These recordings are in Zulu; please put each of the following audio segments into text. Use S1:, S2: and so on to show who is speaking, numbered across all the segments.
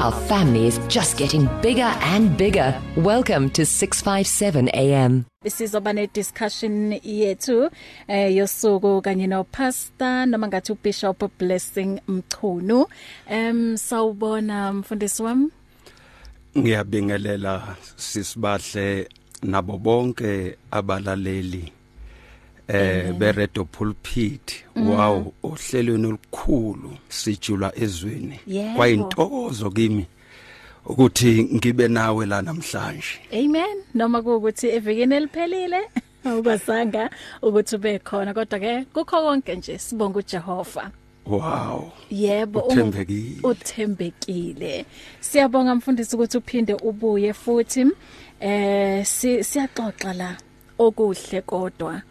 S1: Our family is just getting bigger and bigger. Welcome to 657 AM.
S2: sizoba ne discussion yethu eh yosuku kanye no pastor noma ngathi ubishop blessing mchunu em sawubona mfundisi wami
S3: ngiyabingelela sisibahle nabo bonke abalaleli eh be radio pulpit wow ohlelweni olukhulu sijula ezweni. Kwayintokozo kimi ukuthi ngibe nawe la namhlanje.
S2: Amen. Noma kuukuthi evikeni eliphelile awukwazanga ukuthi ube khona kodwa ke kukho konke nje sibonga uJehova.
S3: Wow.
S2: Yebo
S3: Uthembekile.
S2: uthembekile. Siyabonga mfundisi ukuthi uphinde ubuye futhi eh si- siyaxoxa la okuhle kodwa.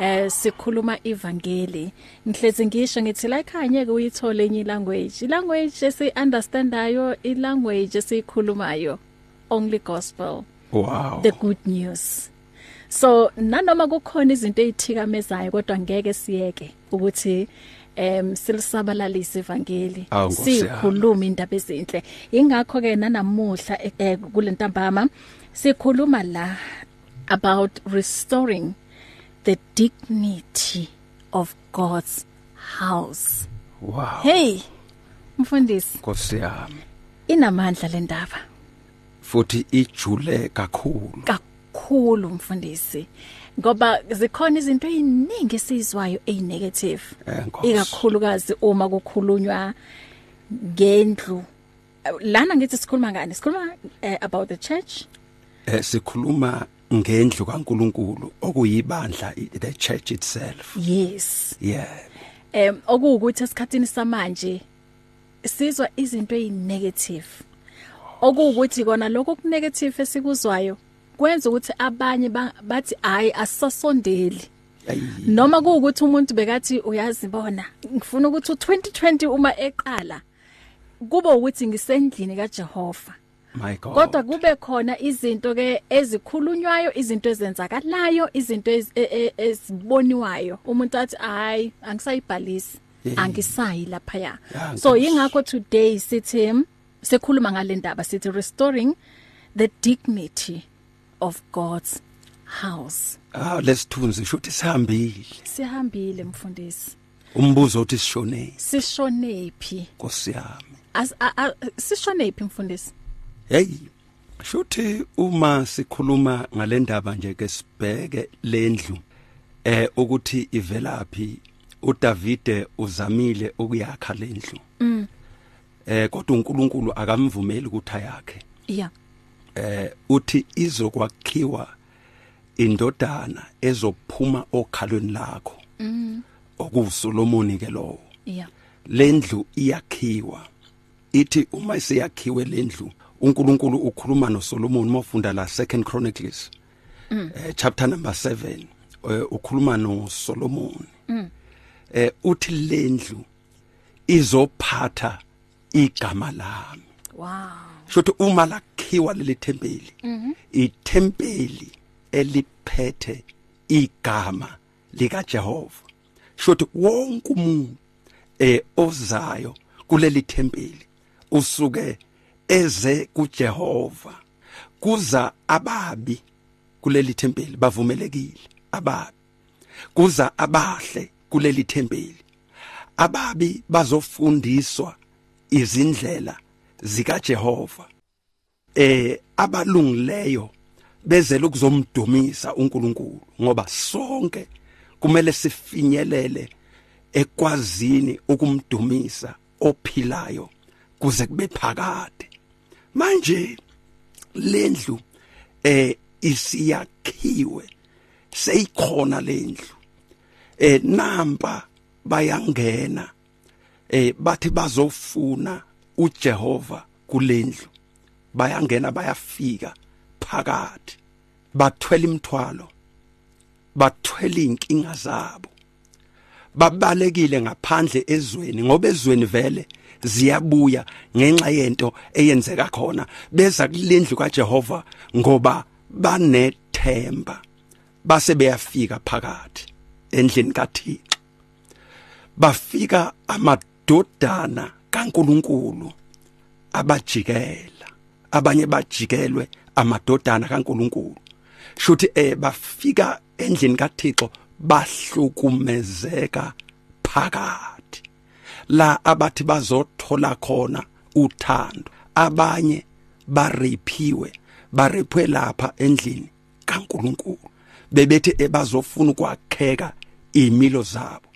S2: Eh sikhuluma ivangeli. Ngihlezi ngisho ngithi la ekhanye ke uyithole enye language language esi understandayo i language esikhulumayo only gospel.
S3: Wow.
S2: The good news. So nanoma kukhona izinto ezithikamezayo kodwa ngeke siyeke ukuthi em silisabalalisa ivangeli. Sikhuluma indaba ezinhle. Ingakho ke nanamuhla eh, eh, kule ntambama sikhuluma la about restoring the dignity of God's house.
S3: Wow.
S2: Hey mfundisi.
S3: Nkosi yami.
S2: Inamandla le ndaba.
S3: Futhi ijule kakhulu.
S2: Kakhulu mfundisi. Ngoba zikhona izinto eziningi esizwayo ezinegative
S3: Eh,
S2: ikakhulukazi uma kukhulunywa ngendlu. Lana ngithi sikhuluma ngani? Sikhuluma uh, about the church?
S3: Eh sikhuluma ngendlu kaNkuluNkulu okuyibandla i- the church itself.
S2: Yes.
S3: Yeah.
S2: Em okuwukuthi esikhatini samanje sizwa izinto ezinegative okuwukuthi kona lokho kunegative esikuzwayo kwenza ukuthi abanye ba- bathi hayi asisasondeli.
S3: Ayi.
S2: noma kuukuthi umuntu bekathi uyazibona ngifuna ukuthi u2020 uma eqala kube ukuthi ngisendlini kaJehova.
S3: my god
S2: kodwa kube khona izinto ke ezikhulunywayo izinto ezenzakalayo izinto ez- e- e- eziboniwayo. Umuntu athi hayi angisayibhalisi
S3: Yeah.
S2: angisayi lapha ya
S3: Ya,
S2: so
S3: Nkosi.
S2: ingakho today sithi sekhuluma ngale ndaba sithi restoring the dignity of God's house.
S3: Ah lesithunzi shuthi sihambile.
S2: Sihambile mfundisi.
S3: Umbuzo uthi sishone.
S2: Sishonephi
S3: Nkosi yami.
S2: As- a- a- sishonephi mfundisi?
S3: Hey shuthi uma sikhuluma ngalendaba nje ke sibheke lendlu eh ukuthi ivelaphi uDavide uzamile ukuyakha lendlu mm. eh kodwa uNkulunkulu akamvumeli ukuthi ayakhe.
S2: Yeah
S3: eh uthi izokwakhiwa indodana ezophuma okhalweni lakho. Mm. okusolomoni ke lowo.
S2: Yeah
S3: lendlu iyakhiwa. Ithi uma isiyakhiwe lendlu uNkulunkulu ukhuluma noSolomon mawufunda la Second Chronicles mm. eh, chapter number 7 eh, ukhuluma noSolomon. Mm. eh uthi lendlu izophatha igama lami.
S2: Wow.
S3: Shothi uma lakhiwa leli thempeli ithempeli eliphethe igama lika Jehova shothi wonke umuntu eh ozayo kuleli thempeli usuke eze kuJehova kuza ababi kuleli thempeli bavumelekile ababi. Kuza abahle kuleli thempeli. Ababi bazofundiswa izindlela zika Jehova eh abalungileyo bezele ukuzomdumisa uNkulunkulu ngoba sonke kumele sifinyelele ekwazini ukumdumisa ophilayo kuze kube phakade. Manje lendlu eh isiyakhiwe seyikhona lendlu eh namba bayangena eh bathi bazofuna uJehova kulendlu bayangena bayafika phakathi bathwele imithwalo bathwele inkinga zabo. Babalekile ngaphandle ezweni ngoba ezweni vele ziyabuya ngenxa yento eyenzeka khona. Beza kulendlu kaJehova ngoba banethemba base beyafika phakathi endlini kaThixo. Bafika amadodana kaNkuluNkulu abajikela abanye bajikelwe amadodana kaNkuluNkulu. Shuthi eh bafika endlini kaThixo bahlukumezeka phakathi. La abathi bazothola khona uthando abanye barephiwe barephiwe lapha endlini kaNkuluNkulu bebethi ebazofuna ukwakheka imilo zabo.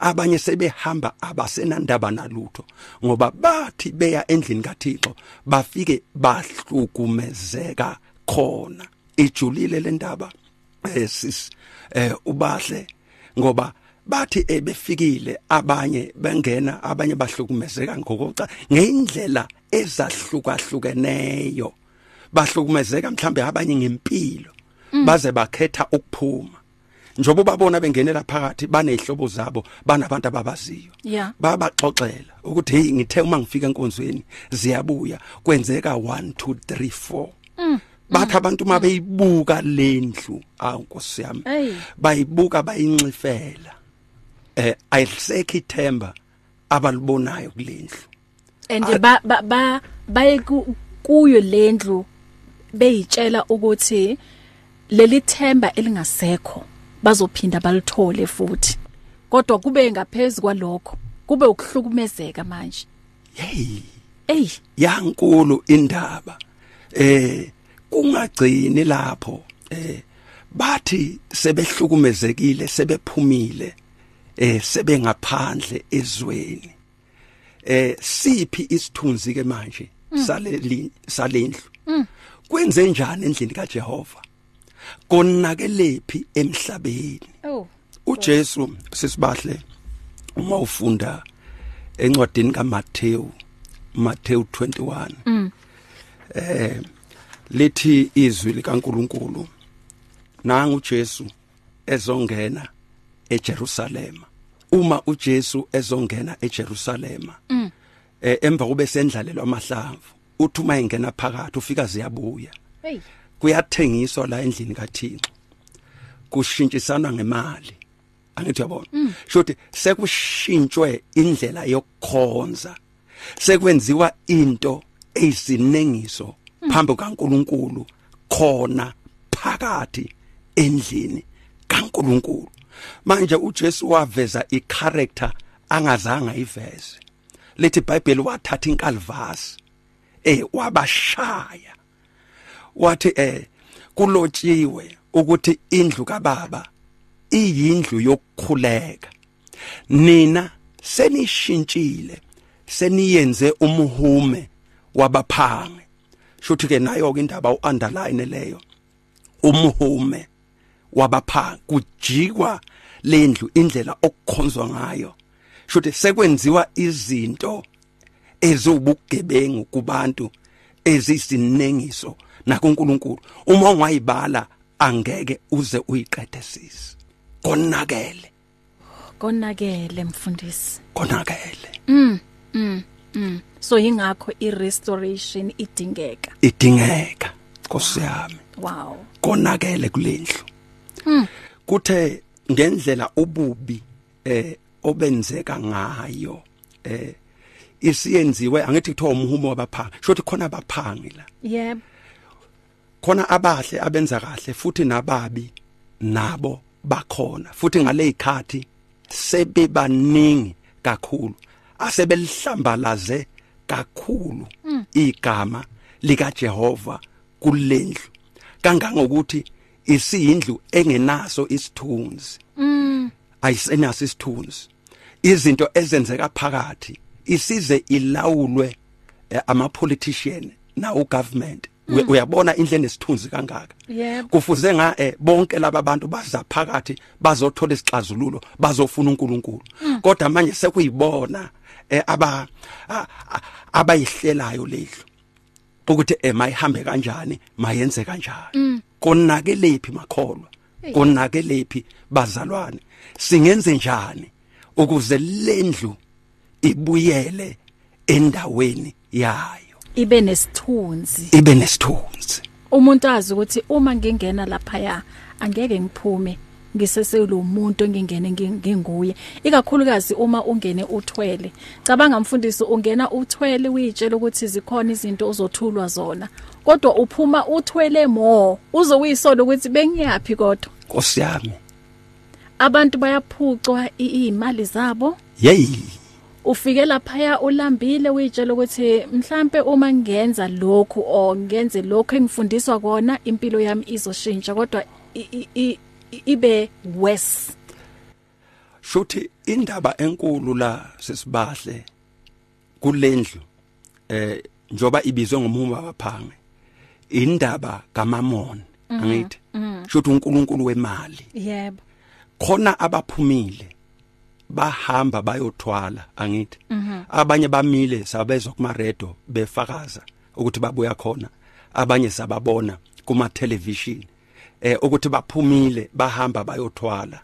S3: Abanye sebehamba abasenandaba nalutho ngoba bathi beya endlini kaThixo bafike bahlukumezeka khona. Ijulile le ndaba eh sis. Eh ubahle ngoba bathi ebefikile abanye bengena abanye bahlukumezeka ngokuca ngeindlela ezahlukahlukeneyo. Bahlukumezeka mhlambe abanye ngempilo baze bakhetha ukuphuma. Njoba babona bengenela phakathi banezihlobo zabo banabantu ababaziyo. Babaxoxela ukuthi hey ngithe uma ngifika enkonzweni ziyabuya. Kwenzeka 1 2 3 4 bathi abantu mabeyibuka lendlu awu nkosi yami
S2: Hey.
S3: bayibuka bayincifela. Eh ayisekho ithemba abalibonayo kulendlu
S2: and ba ba ba baye ku- kuyo lendlu beyitshela ukuthi leli themba elingasekho bazophinda balithole futhi. Kodwa kube ngaphezulu kwalokho kube ukuhlukumezeka manje.
S3: Hey.
S2: Ey
S3: yankulu indaba. Eh kungagcini lapho eh bathi sebehlukumezekile sebephumile eh sebengaphandle ezweni. Eh siphi isithunzi ke manje saleli salendlu? Kwenze njani endlini kaJehova? Konakelephi emhlabeni?
S2: Oh.
S3: uJesu sisibahle uma ufunda encwadini kaMathewu Mathewu 21 eh lithi izwi likaNkuluNkulu nangu uJesu ezongena eJerusalema uma uJesu ezongena eJerusalema eh emva kube sendlalelwa amahlamvu uthi uma engena phakathi ufika ziyabuya.
S2: Hey.
S3: Kuyathengiswa la endlini kaThixo. Kushintshisana ngemali. Angithi uyabona? Shothi sekushintshwe indlela yokukhonza. Sekwenziwa into eyisinengiso phambi kaNkuluNkulu khona phakathi endlini kaNkuluNkulu. Manje uJesu waveza icharacter angazange ayiveze. Lethi iBhayibheli wathatha inkalvasi eh wabashaya. Wathi eh kulotshiwe ukuthi indlu kaBaba iyindlu yokukhuleka. Nina senishintshile seniyenze umuhume wabaphange shothi ke nayo ke indaba uunderline leyo. Umuhume wabaphange kujikwa lendlu indlela okukhonzwa ngayo. Shothi sekwenziwa izinto ezobugebengu kubantu ezisinengiso nakuNkulunkulu. Uma ungayibala angeke uze uyiqede sisi. Konakele.
S2: Konakele mfundisi.
S3: Konakele.
S2: So ingakho irestoration idingeka.
S3: Idingeka Nkosi yami.
S2: Wow.
S3: Konakele kulendlu. Kuthe ngendlela ububi eh obenzeka ngayo eh isiyenziwe angithi kuthiwa umhumo wabaphangi shothi khona abaphangi la.
S2: Yebo
S3: khona abahle abenza kahle futhi nababi nabo bakhona. Futhi ngale ikhathi sebebaningi kakhulu. Asebelihlambalaze kakhulu igama lika Jehova kulendlu. Kangangokuthi isiyindlu engenaso isithunzi. Ayisenaso isithunzi. Izinto ezenzeka phakathi isize ilawulwe eh, ama politician na ugovernment Uya- uyabona indlela nesithunzi kangaka? Kufuze nga eh, bonke laba bantu baza phakathi bazothola isixazululo bazofuna uNkulunkulu. Kodwa manje sekuyibona aba a- a- abayihlelayo lehlo ukuthi emayihambe kanjani mayenze kanjani? Konakelephi makholwa? Konakelephi bazalwane? Singenze njani ukuze lendlu ibuyele endaweni yayo?
S2: Ibe nesithunzi.
S3: Ibe nesithunzi.
S2: Umuntu azi ukuthi uma ngingena lapha ya angeke ngiphume. Ngiseselo umuntu ngingene nginguye. Ikakhulukazi uma ungene uthwele. Cabanga mfundisi ungena uthwele uyitshela ukuthi zikhona izinto ozothulwa zona. Kodwa uphuma uthwele mo uzowisola ukuthi bengiyapi kodwa?
S3: Nkosi yami.
S2: Abantu bayaphucwa imali zabo.
S3: Hey
S2: ufike lapha ulambile uyitshela ukuthi mhlambe uma ngenza lokhu o ngenze lokho engifundiswa kona impilo yami izoshintsha kodwa ibe worse.
S3: Shothi indaba enkulu la sesibahle kulendlu eh njoba ibizwe ngomhumba waphange indaba kaMamon angithi? shothi uNkulunkulu wemali.
S2: Yebo.
S3: Khona abaphumile bahamba bayothwala angithi? Abanye bamile sabezwa kuma radio befakaza ukuthi babuya khona. Abanye sababona kuma television eh ukuthi baphumile bahamba bayothwala.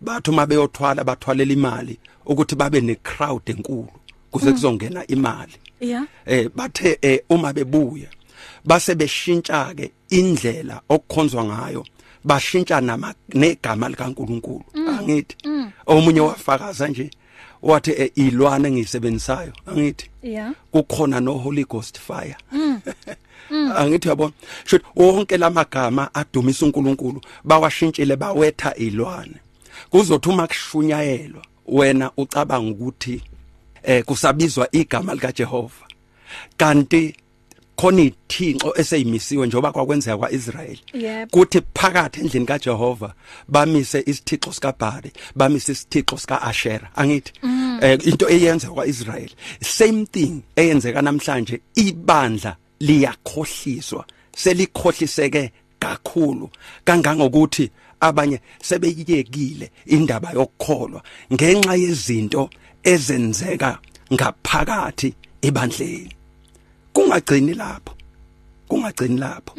S3: Bathu mabeyothwala bathwalela imali ukuthi babe ne crowd enkulu kuze kuzongena imali.
S2: Yeah.
S3: Eh bathe eh, uma bebuya base beshintsha ke indlela okukhonzwa ngayo bashintsha nama negama likaNkuluNkulu. Angithi omunye wafakaza nje wathi eh, ilwane engisebenzisayo angithi
S2: yeah.
S3: Kukhona no Holy Ghost fire. angithi yabona shothi wonke lamagama adumisa uNkulunkulu bawashintshile bawetha ilwane. Kuzothi uma kushunyayelwa. Wena ucabanga ukuthi eh kusabizwa igama lika Jehova. Kanti khona ithinxo eseyimisiwe njoba kwakwenzeka kwaIsrayeli. Kuthi phakathi endlini kaJehova bamise isithixo sikaBhali bamise isithixo sikaAshera angithi eh into eyenza kwaIsrayeli same thing eyenzeka namhlanje ibandla liyakhohliswa selikhohliseke kakhulu. Kangangokuthi abanye sebeyiyekile indaba yokukholwa ngenxa yezinto ezenzeka ngaphakathi ebandleni. Kungagcini lapho kungagcini lapho.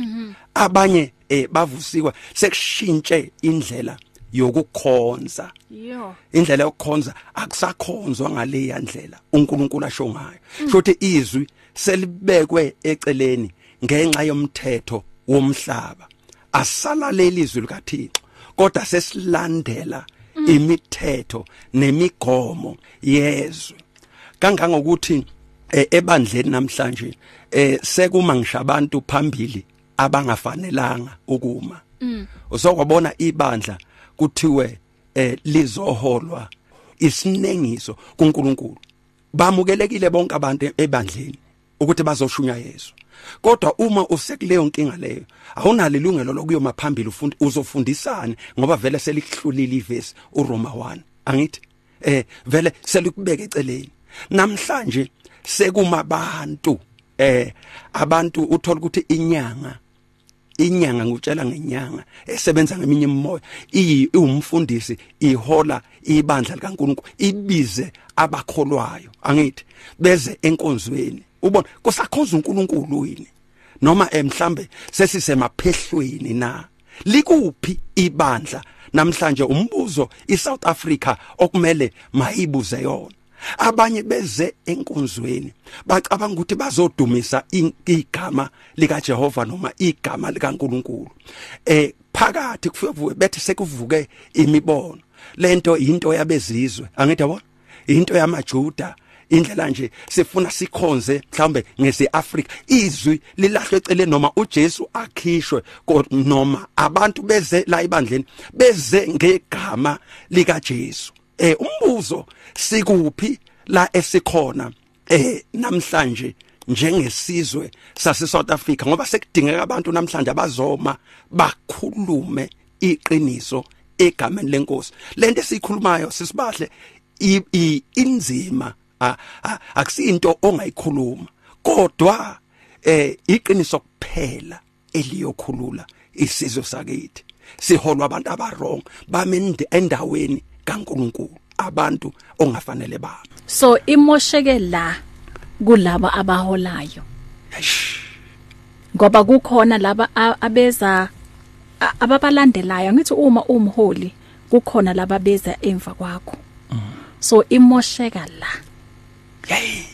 S3: Abanye eh bavusiwa sekushintshe indlela yokukhonza.
S2: Yo.
S3: Indlela yokukhonza akusakhonzwa ngaleya ndlela uNkulunkulu asho ngayo. Shothi izwi selibekwe eceleni ngenxa yomthetho womhlaba. Asalaleli izwi likaThixo kodwa sesilandela imithetho nemigomo yezwe. Kangangokuthi eh, ebandleni namhlanje eh sekuma ngisho abantu phambili abangafanelanga ukuma. Usokwabona ibandla kuthiwe eh lizoholwa isinengiso kuNkulunkulu. Bamukelekile bonke abantu ebandleni. Ukuthi bazoshunya Yesu. Kodwa uma usekuleyo nkinga leyo awunalo ilungelo lokuyoma phambili ufundi uzofundisana ngoba vele selihlulile ivesi uRoma 1 angithi eh vele selikubeka eceleni. Namhlanje sekuma abantu eh abantu uthola ukuthi inyanga inyanga ngutshela ngenyanga esebenza ngeminye imimoya iyi umfundisi ihola ibandla likaNkulunkulu ibize abakholwayo. Angithi beze enkonzweni. Ubona kusakhonza uNkulunkulu yini noma emhlambe sesisemaphehlweni na? Likuphi ibandla? Namhlanje umbuzo iSouth Africa okumele mayibuze yona. Abanye beze enkonzweni bacabanga ukuthi bazodumisa igama lika Jehova noma igama likaNkuluNkulu. Eh phakathi kufike bethi sekuvuke imibono. Lento into yabezizwe angithi yabona? Into yamajuda indlela nje sifuna sikhonze mhlambe ngesiAfrika izwi lilahlwe eceleni noma uJesu akhishwe noma abantu beze la ibandleni beze ngegama lika Jesu eh umbuzo sikuphi la esikhona eh namhlanje njengesizwe sase South Africa? Ngoba sekudingeka abantu namhlanje abazoma bakhulume iqiniso egameni lenkosi. Lento esikhulumayo sisibahle inzima akusinto ongayikhuluma. Kodwa eh iqiniso kuphela eliyokhulula isizwe sakithi. Siholwa abantu abarong bamende endaweni kaNkuluNkulu abantu ongafanele baba
S2: so imosheke la kulabo abaholayo. Ngoba kukhona laba abeza ababalandelayo. Ngithi uma umholi kukhona laba beza emva kwakho. So imosheka la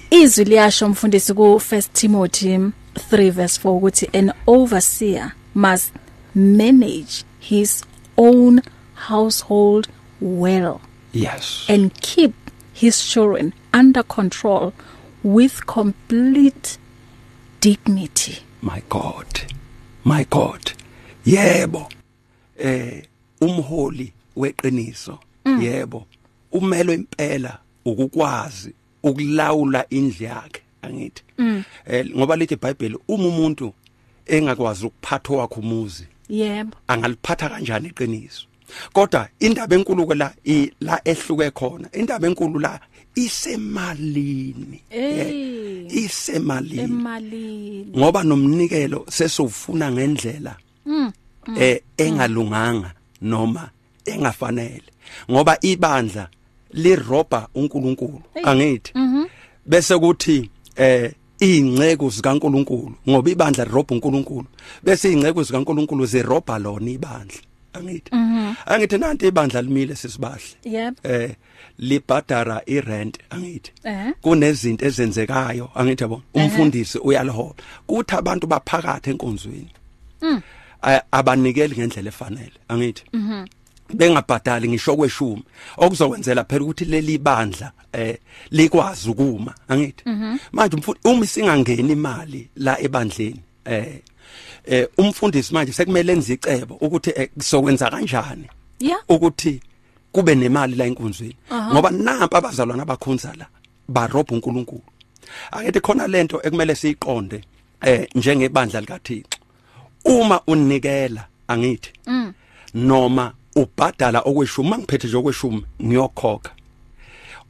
S2: izwi liyasho mfundisi ku 1 Timothy 3 verse 4 ukuthi an overseer must manage his own household well
S3: yes.
S2: and keep his children under control with complete dignity.
S3: my god. My god. Yebo. Eh umholi weqiniso. Yebo. Umelo impela ukukwazi ukulawula indle yakhe angithi. Eh ngoba lithi iBhayibheli uma umuntu engakwazi ukuphatha wakhe umuzi
S2: Yebo.
S3: angaliphatha kanjani iqiniso? Kodwa indaba enkulu ke la la ehluke khona indaba enkulu la isemalini.
S2: Eh.
S3: isemalini.
S2: Emalini.
S3: ngoba nomnikelo sesufuna ngendlela eh engalunganga noma engafanele. Ngoba ibandla liroba uNkulunkulu angithi. Bese kuthi eh ingceko zikaNkulunkulu ngoba ibandla liroba uNkulunkulu bese ingceko zikaNkulunkulu ziroba lona ibandla angithi. Angithi nanti ibandla limile sisibahle.
S2: Yebo.
S3: eh libhadara irent angithi.
S2: Eh.
S3: kunezinto ezenzekayo angithi yabo umfundisi uyalihola. Kuthi abantu baphakathi enkonzweni. A- abanikeli ngendlela efanele angithi. Bengabhadali ngisho kweshumi. Okuzokwenzela phela ukuthi leli bandla eh likwazi ukuma angithi? Manje umfundi uma singangeni imali la ebandleni eh eh umfundisi manje sekumele enze icebo ukuthi eh, kuzokwenza kanjani ukuthi kube nemali la enkonzweni ngoba nampa abazalwana abakhonza la barobha uNkulunkulu. Akethi khona lento ekumele siyiqonde eh njengebandla likaThixo. Uma unikela angithi? Noma ubhadala okweshumi mangiphethe nje okweshumi ngiyokhokha.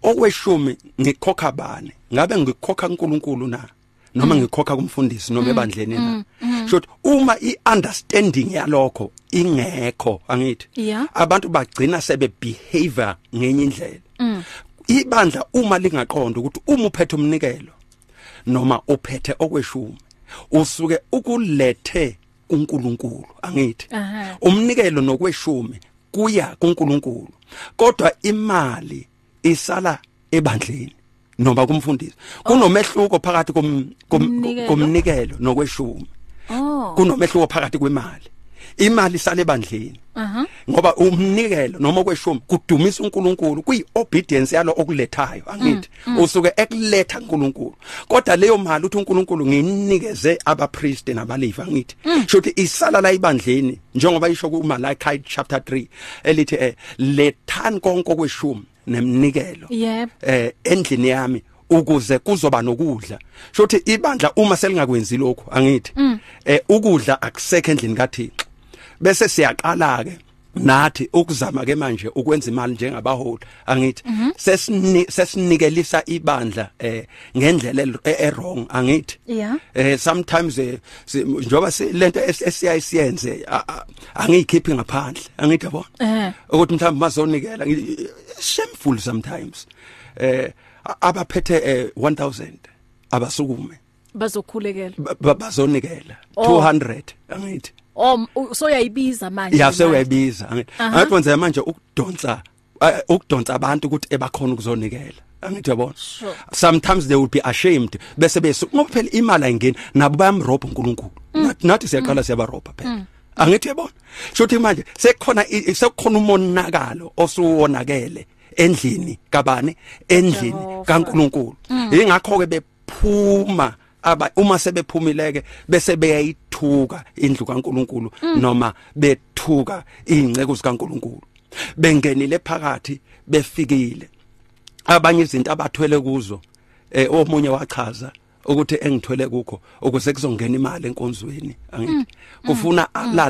S3: Okweshumi ngikhokha bani? Ngabe ngikhokha uNkulunkulu na? Noma ngikhokha kumfundisi noma ebandleni na? shothi uma iunderstanding yalokho ingekho angithi abantu bagcina sebe behavior ngenye indlela. Ibandla uma lingaqonda ukuthi uma uphethe umnikelo noma uphethe okweshumi usuke ukulethe kuNkulunkulu angithi. Umnikelo nokweshumi kuya kuNkulunkulu kodwa imali isala ebandleni noma kumfundisi. Kunomehluko phakathi komnikelo nokweshumi.
S2: Oh.
S3: kunomehluko phakathi kwemali. Imali isale ebandleni.
S2: Aha.
S3: ngoba umnikelo noma kweshumi kudumisa uNkulunkulu kuyiobedience yalo okulethayo angithi. Usuke ekuletha uNkulunkulu. Kodwa leyo mali uthi uNkulunkulu nginikeze abapriest nabalevi angithi. Shothi isala la ibandleni njengoba isho kuMalaki chapter 3 elithi eh lethani konke kweshumi nemnikelo
S2: Yebo.
S3: eh endlini yami ukuze kuzoba nokudla. Shothi ibandla uma selingakwenzi lokho angithi eh ukudla akusekho endlini kaThixo. Bese siyaqala ke nathi ukuzama ke manje ukwenza imali njengabaholi. Angithi sesini sesinikelisa ibandla eh ngendlela el- e- angithi. Eh sometimes eh, njoba lento es- esiyayisiyenze a- a- angiyikhiphi ngaphandle angithi yabona?
S2: Eh.
S3: ukuthi mhlawumbe bazonikela ngi- shameful sometimes. Eh abaphethe eh, 1000 abasukume.
S2: Bazokhulekela.
S3: ba- ba- bazonikela
S2: Oh.
S3: 200 angithi.
S2: Oh, u- so yayibiza manje. imali.
S3: sewebiza angithi kwenza manje ukudonsa ukudonsa abantu ukuthi ebakhona ukuzonikela. Angithi yabona
S2: Sure.
S3: sometimes they will be ashamed bese besu ngoba phela imali ayingeni nabo bayamrobha uNkulunkulu. Nathi nathi siyaqala siyabarobha phela. Angithi yabona shothi manje sekukhona sekukhona umonakalo osuwonakele endlini kabani? Endlini kaNkulunkulu. Ingakho ke bephuma aba uma sebephumileke bese beyayithuka indlu kaNkulunkulu noma bethuka ingceko zikaNkulunkulu. Bengenile phakathi befikile. Abanye izinto abathwele kuzo eh omunye wachaza ukuthi engithwele kukho ukuze kuzongena imali enkonzweni angithi. Kufuna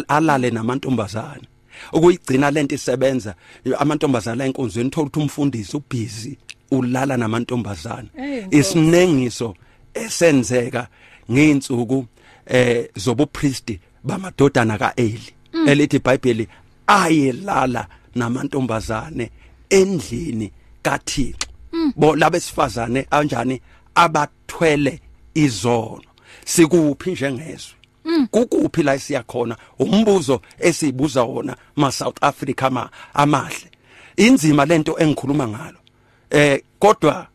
S3: alale namantombazana ukuyigcina lento isebenza amantombazana enkonzweni thola ukuthi umfundisi ubhizi ulala namantombazana isinengiso esenzeka ngeinsuku eh zobupriesti bamadodana kaEli. Elithi iBhayibheli ayelala namantombazane endlini kaThixo. Bo labesifazane kanjani? Abathwele izono. Sikuphi njengezwe kukuphi la siyakhona umbuzo esibuza wona ma South Africa ma amahle. Inzima lento engikhuluma ngalo. Eh kodwa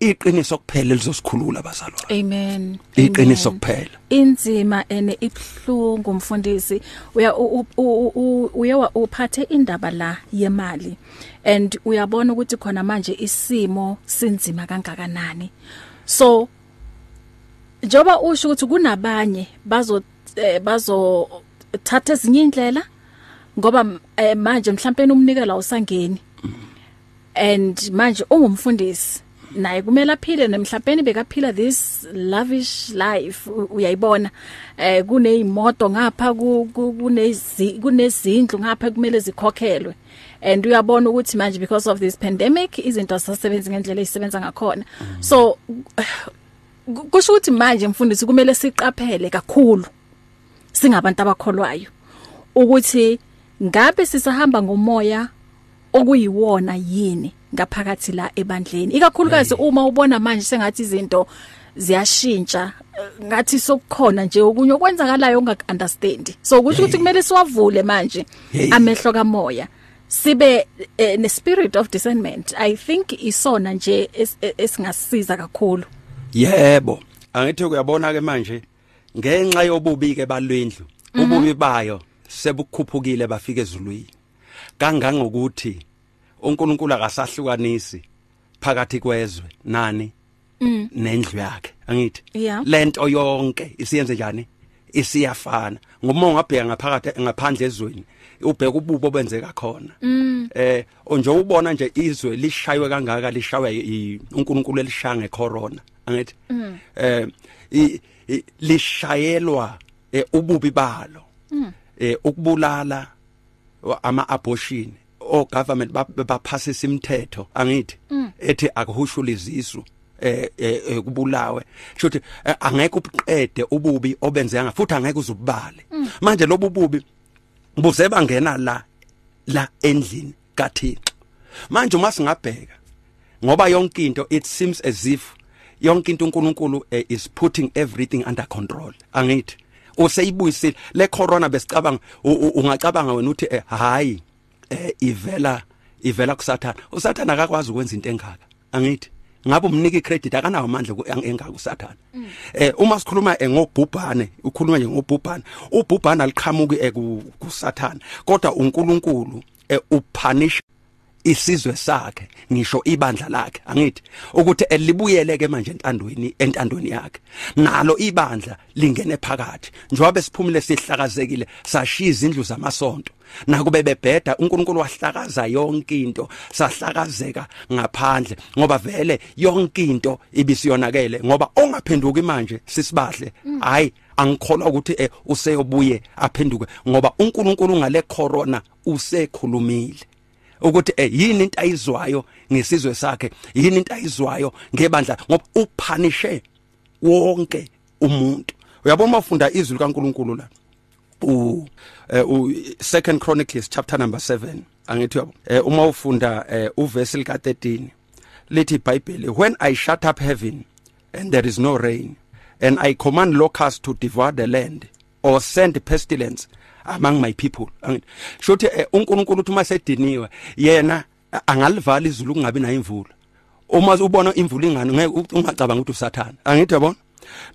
S3: iqiniso kuphela lizosikhulula bazalwane
S2: amen.
S3: Iqiniso kuphela.
S2: Inzima ene ibhlungu mfundisi. Uya u- u- u- uye wa- uphathe indaba la yemali. And uyabona ukuthi khona manje isimo sinzima kangakanani. So njoba usho ukuthi kunabanye bazo eh, bazo thatha ezinye indlela ngoba eh, manje mhlawumbe umnikelo usangeni and manje ungumfundisi naye kumele aphile nemhlabeni bekaphila this lavish life uyayibona. Eh kunezimoto ngapha ku- ku- kunezi kunezindlu ngapha kumele zikhokhelwe. And uyabona ukuthi manje because of this pandemic izinto azisasebenzi ngendlela ezisebenza ngakhona. So ku- kusho ukuthi manje mfundisi kumele siqaphele kakhulu singabantu abakholwayo ukuthi ngabe sisahamba ngomoya okuyiwona yini? Ngaphakathi la ebandleni. Ikakhulukazi uma ubona manje sengathi izinto ziyashintsha eh, ngathi sokukhona nje okunye okwenzakalayo ongakunderstand so kusho ukuthi kumele siwavule manje amehlo kamoya. Sibe eh, ne spirit of discernment. I think isona nje es- esingasiza kakhulu.
S3: Yebo. Angithi uyabona ke manje ngenxa yobubi ke balwendlu ububi bayo sebukhuphukile bafika ezulwini. Kangangokuthi uNkulunkulu akasahlukanisi phakathi kwezwe nani? Nendlu yakhe angithi? Lento yonke isiyenze njani? Isiyafana. Ngoba ungabheka ngaphakathi ngaphandle ezweni ubheka ububo benzeka khona. Eh nje ubona nje izwe lishaywe kangaka lishaywe uNkulunkulu elishaya ngecorona angithi? Eh i- i- lishayelwa eh, ububi balo. Eh ukubulala ama abortion o government baphasisa imithetho angithi ethi akuhushula izisu eh eh, eh, kubulawe. Shothi eh, angeke ubuqede ububi obenzeka futhi angeke uzubale manje lobu bubi buze bangena la la endlini kaThixo. Manje uma singabheka ngoba yonke into it seems as if yonke into uNkulunkulu is putting everything under control. Angithi useyibuyisile le corona besicabanga ungacabanga wena uthi hayi eh, ivela ivela kusathana. Usathana akakwazi ukwenza into engaka. Angithi ngabe umnika icredit akanawo amandla ku- ang- engaka usathana? Eh uma sikhuluma eh, ngobhubhane ukhuluma nje ngobhubhane ubhubhane aliqhamuki eh, ku- kusathana. Kodwa uNkulunkulu eh, upunish isizwe sakhe ngisho ibandla lakhe angithi ukuthi elibuyeleke manje entandweni entandweni yakhe. Nalo ibandla lingene phakathi. Njengoba siphumile sihlakazekile sashiya izindlu zamasonto. Nakube bebheda uNkulunkulu wahlakaza yonke into sahlakazeka ngaphandle ngoba vele yonke into ibisiyonakele ngoba ongaphenduki manje sisibahle hayi angikholwa ukuthi eh, useyobuye aphenduke ngoba uNkulunkulu ngale corona usekhulumile. Ukuthi eh yini into ayizwayo ngesizwe sakhe? Yini into ayizwayo ngebandla? Ngoba uphanishe wonke umuntu. Uyabona mafunda izwi kaNkuluNkulu la? U eh, u second chronicles chapter number 7 angithi yabo eh, uma ufunda eh, uverse lika 13 lithi iBhayibheli when i shut up heaven and there is no rain and i command locusts to devour the land or send pestilence among my people. Angithi, shothi eh, uNkulunkulu uthi masediniwe yena eh, angalivala izulu kungabi nayo imvula. Uma ubona imvula ingani ngeke u- ungacabanga ukuthi usathana. Angithi yabona?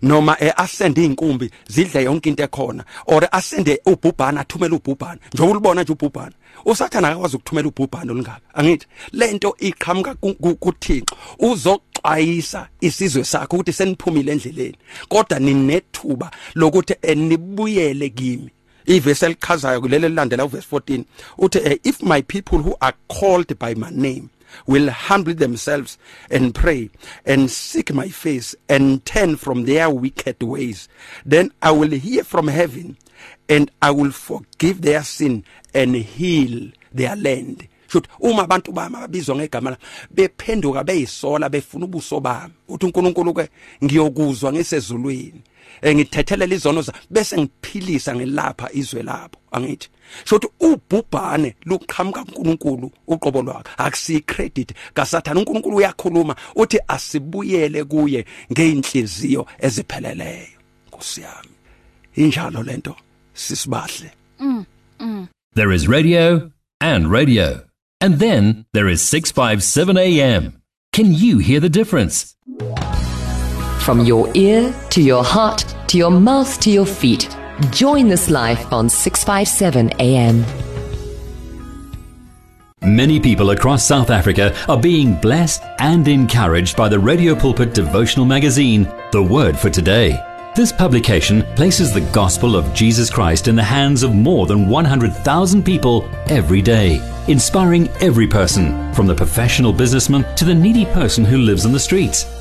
S3: Noma eh, asende inkumbi zidle yonke into ekhona or asende ubhubhana athumele ubhubhana njengoba ulibona nje ubhubhana usathana akakwazi ukuthumela ubhubhana olungaka. Angithi lento iqhamuka ku- ku- kuThixo. Uzoxwayisa isizwe sakhe ukuthi seniphumile endleleni kodwa ninethuba lokuthi eh, nibuyele kimi. Ivesi elichazayo kuleli lilandela uverse 14 uthi eh, if my people who are called by my name will humble themselves and pray and seek my face and turn from their wicked ways then i will hear from heaven and i will forgive their sin and heal their land. Shothi uma abantu bami ababizwa ngegama la bephenduka beyisola befuna ubuso bami uthi uNkulunkulu ke ngiyokuzwa ngisezulwini. Engithethele izono bese ngiphilisa ngelapha izwe labo angithi shothi ubhubhane luqhamuka kuNkulunkulu uqobo lwakhe akusi credit kasathana uNkulunkulu uyakhuluma uthi asibuyele kuye ngeinhliziyo ezipheleleyo kusiyami injalo lento sisibahle
S4: There is radio and radio. And then there is 657 AM. Can you hear the difference?
S1: From your ear to your heart to your mouth to your feet. Join this life on 657 AM.
S4: Many people across South Africa are being blessed and encouraged by the Radio Pulpit devotional magazine, The Word for Today. This publication places the gospel of Jesus Christ in the hands of more than 100,000 people every day, inspiring every person, from the professional businessman to the needy person who lives on the streets.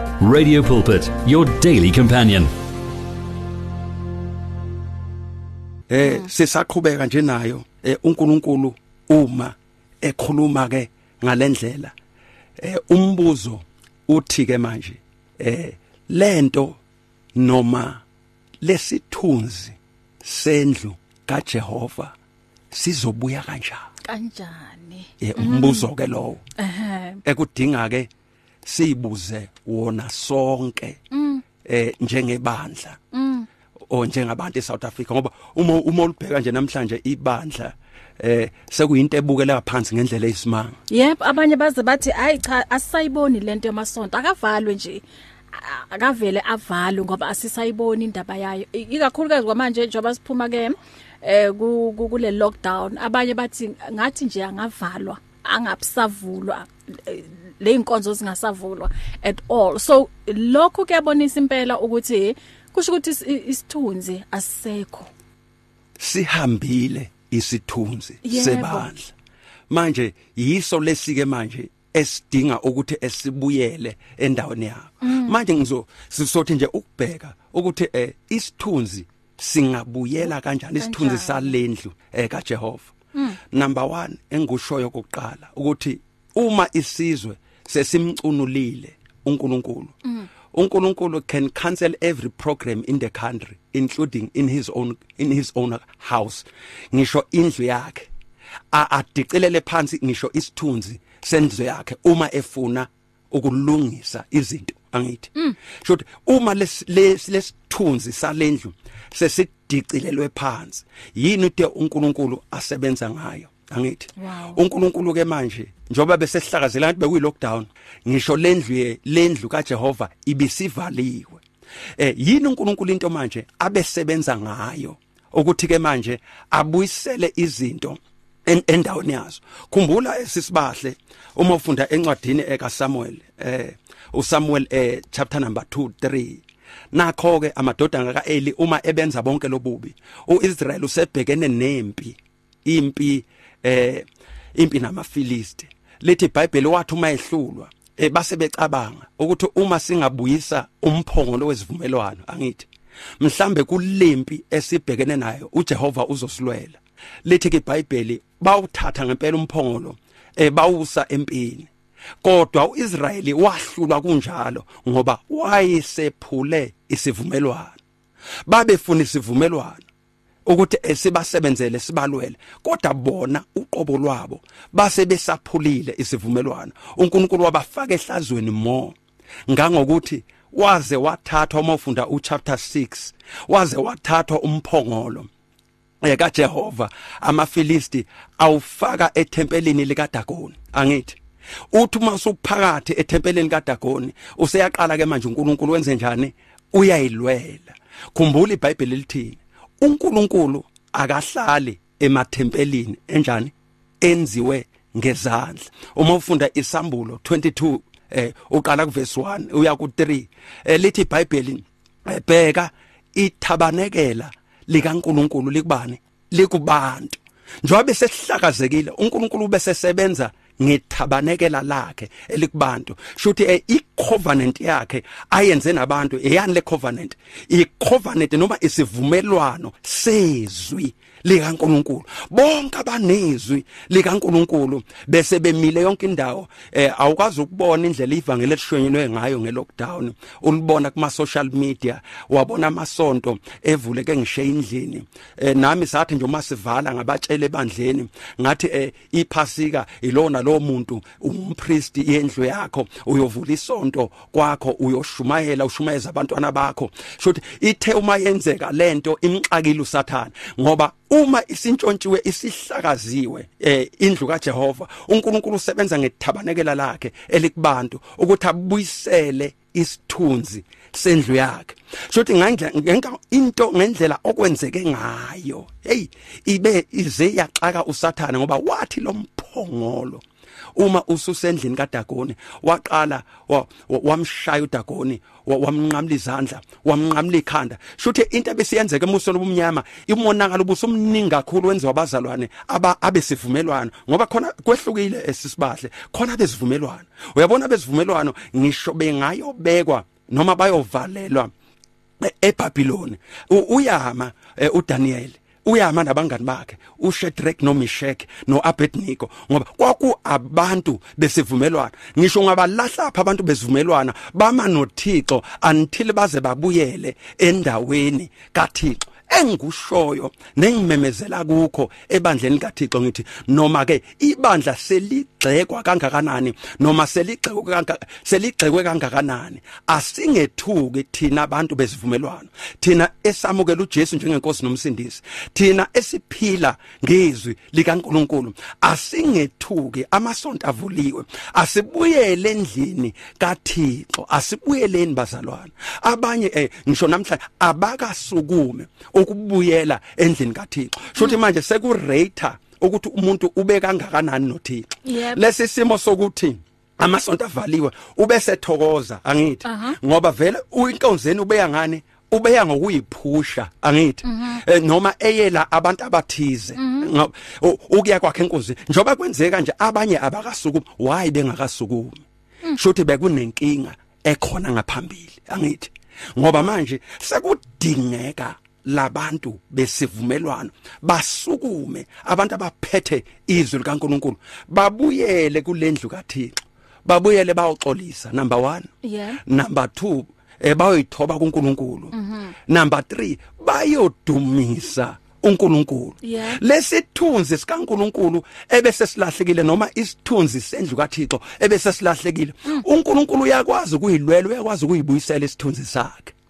S4: Radio Pulpit, your daily companion.
S3: eh sisaqhubeka nje nayo eh uNkulunkulu uma ekhuluma ke ngalendlela. Eh umbuzo uthi ke manje eh lento noma lesithunzi sendlu kaJehova sizobuya kanjani?
S2: Kanjani?
S3: Eh umbuzo ke lowo.
S2: Ehe.
S3: Ekudinga ke sibuze wona sonke eh njengebandla o njengabantu eSouth Africa ngoba uma uma ulibheka nje namhlanje ibandla eh sekuyinto ebukela phansi ngendlela eyisimanga.
S2: Yep abanye baze bathi hayi cha asisayiboni lento yamasonto akavalwe nje A- akavele avalwe ngoba asisayiboni indaba yayo. I- ikakhulukazi kwamanje njengoba siphuma ke eh ku- ku- kule lockdown abanye bathi ngathi nje angavalwa angabusavulwa eh, le inkonzo zingasavulwa at all. So lokho kuyabonisa impela ukuthi kusho ukuthi is- isithunzi asisekho.
S3: Sihambile isithunzi sebandla. Manje yiso lesike manje esidinga ukuthi esibuyele endaweni yakho. Manje ngizo sisothi nje ukubheka ukuthi eh isithunzi singabuyela kanjani? Isithunzi salendlu eh kaJehova. Number 1 engushoyo kokuqala ukuthi uma isizwe sesimcunulile uNkulunkulu. uNkulunkulu can cancel every program in the country including in his own in his own house. Ngisho indlu yakhe. A- adicilele phansi ngisho isithunzi sendlu yakhe uma efuna ukulungisa izinto angithi. Shothi uma les- les- lesithunzi salendlu sesidicilelwe phansi yini ude uNkulunkulu asebenza ngayo? Angithi uNkulunkulu ke manje njoba besesihlakazela kanti bekuyi lockdown ngisho lendlu ye- lendlu kaJehova ibisivaliwe. Eh yini uNkulunkulu into manje abesebenza ngayo? Ukuthi ke manje abuyisele izinto en- endaweni yazo. Khumbula esisibahle uma ufunda encwadini eka Samuel eh uSamuel eh chapter number 2 3 nakho ke amadodana kaEli uma ebenza bonke lobubi uIsrael usebhekene nempi impi eh impi namaFilisti. Lithi iBhayibheli wathi uma ehlulwa eh base becabanga ukuthi uma singabuyisa umphongolo wesivumelwano angithi mhlambe kulempi esibhekene nayo uJehova uzosilwela. Lithi ke iBhayibheli bawuthatha ngempela umphongolo eh bawusa empini. Kodwa uIsrayeli wahlulwa kunjalo ngoba wayesephule isivumelwano. Babefuna isivumelwano. Ukuthi esibasebenzele sibalwele. Kodwa bona uqobo lwabo base besaphulile isivumelwano. uNkulunkulu wabafaka ehlazweni mo ngangokuthi waze wathathwa uma ufunda uchapter 6 waze wathathwa umphongolo eh kaJehova amaFilisti awufaka ethempelini likaDagoni. Angithi uthi uma usuphakathi ethempelini kaDagoni useyaqala ke manje uNkulunkulu wenze njani? Uyayilwela. Khumbula iBhayibheli lithini uNkulunkulu akahlali emathempelini enjani? Enziwe ngezandla. Uma ufunda isambulo 22 eh uqala kuverse 1 uya ku3 eh lithi iBhayibheli eh, bheka ithabanekela likaNkuluNkulu likubani? Likubantu. Njobe sesihlakazekile uNkulunkulu bese sebenza ngithabanekela lakhe elikubantu shuthi eh, i-covenant yakhe ayenze nabantu eyani le covenant? I-covenant noma isivumelwano sezwi likaNkuluNkulu. Bonke abanezwi likaNkuluNkulu bese bemile yonke indawo eh awukwazi ukubona indlela ivangeli elishwenyelwe ngayo ngelockdown. Ulibona kuma social media wabona amasonto evuleke ngishe indlini eh nami sathi nje uma sivala ngabatshele ebandleni ngathi eh iphasika ilona lo muntu umpriest yendlu yakho uyovula isonto kwakho uyoshumayela ushumayeza abantwana bakho. Shothi ithe uma yenzeka lento imxakile usathana ngoba uma isintshontshiwe isihlakaziwe eh indlu kaJehova uNkulunkulu usebenza ngethabanekela lakhe elikubantu ukuthi abuyisele isithunzi sendlu yakhe. Shothi ngendlela into ngendlela okwenzeke ngayo hey ibe ize yaxaka usathana ngoba wathi lo mphongolo uma ususendlini kaDagoni waqala wamshaya uDagoni wamnqamla izandla wamnqamla ikhanda. Shuthe into ebesiyenzeka emusweni obumnyama imonakalo ubusumningi kakhulu wenziwa abazalwane aba abesivumelwano. Ngoba khona kwehlukile esisibahle khona besivumelwano uyabona besivumelwano ngisho bengayobekwa noma bayovalelwa eBabylon. Uyama uDaniel. Uyama nabangani bakhe uShadrach noMeshach noAbednego ngoba kwaku abantu besivumelwana. Ngisho ngabalahla apha abantu besivumelwana bama noThixo until baze babuyele endaweni kaThixo. Engikushoyo nengimemezela kukho ebandleni kaThixo ngithi noma ke ibandla seligxekwa kangakanani noma seligxekwe kanga seligxekwe kangakanani? Asingethuki thina abantu besivumelwano. Thina esamukela uJesu njengenkosi nomsindisi thina esiphila ngezwi likaNkuluNkulu asingethuki amasonto avuliwe asibuyele endlini kaThixo asibuyeleni bazalwane abanye eh ngisho namhlanje abakasukume ukubuyela endlini kaThixo. Shothi manje sekurate ukuthi umuntu ube kangakanani noThixo. Lesi simo sokuthi amasonto avaliwe ube sethokoza angithi. Ngoba vele uyinkonzeni ubeya ngani? Ubeya ngokuyiphusha angithi. Eh, noma eyela abantu abathize. Ukuya kwakhe enkonzini njoba kwenzeka nje abanye abakasukumi why bengakasukumi? Shothi bekunenkinga ekhona ngaphambili angithi. Ngoba manje sekudingeka labantu besivumelwano basukume abantu abaphethe izwi likaNkuluNkulu babuyele kulendlu kaThixo babuyele bayoxolisa number 1
S2: yeah
S3: number 2 eh bayoyithoba kuNkulunkulu
S2: Mhm.
S3: number 3 bayodumisa uNkulunkulu
S2: Yeah.
S3: lesithunzi sikaNkulunkulu ebese silahlekile noma isithunzi sendlu kaThixo ebese silahlekile uNkulunkulu uyakwazi ukuyilwela uyakwazi ukuyibuyisela isithunzi sakhe
S2: Yeah.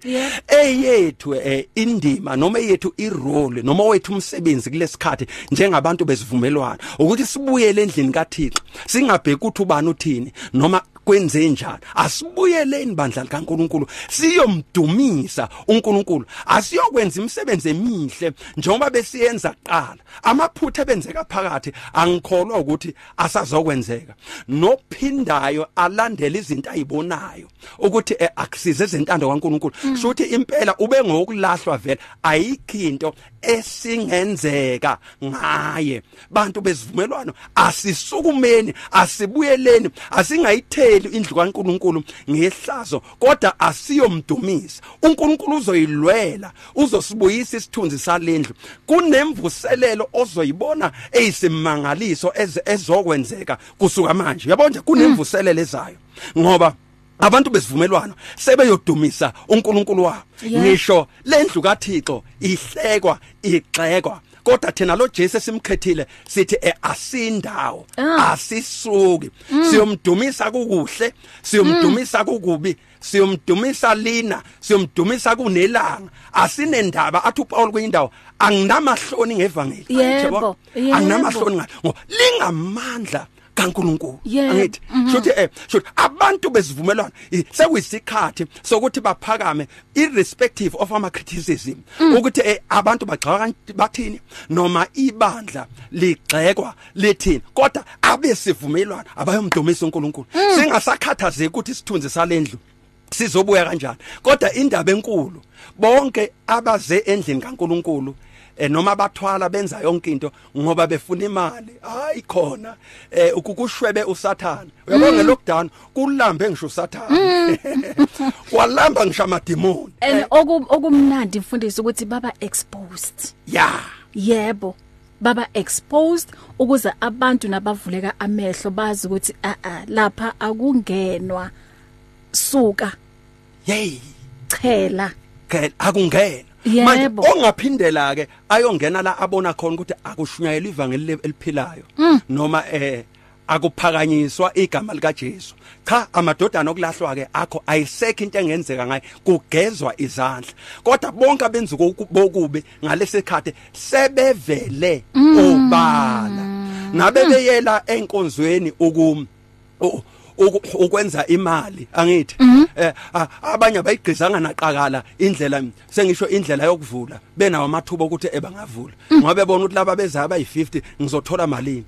S3: Eyethu eh, indima noma eyethu irole noma wethu umsebenzi kulesikhathi njengabantu besivumelwana ukuthi sibuyele endlini kaThixo singabheki ukuthi ubani uthini noma kwenze njani? Asibuyeleni bandla likaNkuluNkulu siyomdumisa uNkulunkulu. Asiyokwenza imisebenzi emihle njengoba besiyenza kuqala. Amaphutha ebenzeka phakathi angikholwa ukuthi asazokwenzeka. Nophindayo alandela izinto ayibonayo ukuthi eh, akusize ezentando kaNkuluNkulu. Shothi impela ube ngokulahlwa vele. Ayikho into esingenzeka ngaye. Bantu besivumelwano asisukumeni asibuyeleni asingayitheli indlu kaNkuluNkulu ngehlazo kodwa asiyomdumisa. uNkulunkulu uzoyilwela uzosibuyisa isithunzi salendlu. Kunemvuselelo ozoyibona eyisimangaliso ezokwenzeka kusuka manje. Yabona nje kunemvuselelo ezayo. Ngoba abantu besivumelwano sebeyodumisa uNkulunkulu wabo. Ngisho lendlu kaThixo ihlekwa igxekwa kodwa thina lo Jesu esimkhethile sithi asindawo
S2: Ah.
S3: asisuki. Siyomdumisa kukuhle siyomdumisa kukubi siyomdumisa lina siyomdumisa kunelanga. Asinendaba athi uPaul kuyindawo anginamahloni ngevangeli.
S2: Yebo,
S3: anginamahloni ngoba lingamandla kaNkuluNkulu.
S2: Yebo,
S3: angithi shothi eh shothi abantu besivumelwana i- sekuyisikhathi sokuthi baphakame irrespective of ama criticism ukuthi eh, abantu bagxaka kanti- bathini noma ibandla ligxekwa lethini kodwa abesivumelwana abayomdumisa uNkulunkulu. Singasakhathazeki ukuthi isithunzi salendlu sizobuya kanjani. Kodwa indaba enkulu bonke abaze endlini kaNkuluNkulu eh, noma bathwala benza yonke into ngoba befuna imali. Hayi khona. Eh ukukushwebe usathana uyabona ngelockdown kulambe ngisho usathana walamba ngisho amademoni
S2: and oku okumnandi mfundisi ukuthi baba exposed.
S3: Yeah
S2: yebo. Baba exposed ukuze abantu nabavuleka amehlo bazi ukuthi a a lapha akungenwa. Suka.
S3: Hey
S2: chela.
S3: Ke akungena
S2: Yebo.
S3: Manje ongaphindela ke ayongena la abona khona ukuthi akushunyayela ivangeli eliphilayo noma eh akuphakanyiswa igama lika Jesu cha amadodana okulahlwa ke akho ayisekho into engenzeka ngayo kugezwa izandla. Kodwa bonke abenza bokubi ngalesikhathi sebevele obala. Nabe beyela enkonzweni ukum u- uku- ukwenza imali angithi eh a- abanye abayigqizanga naqakala indlela sengisho indlela yokuvula benawo amathuba ukuthi ebangavula ngoba bebona ukuthi laba bezayo abayi50 ngizothola malini.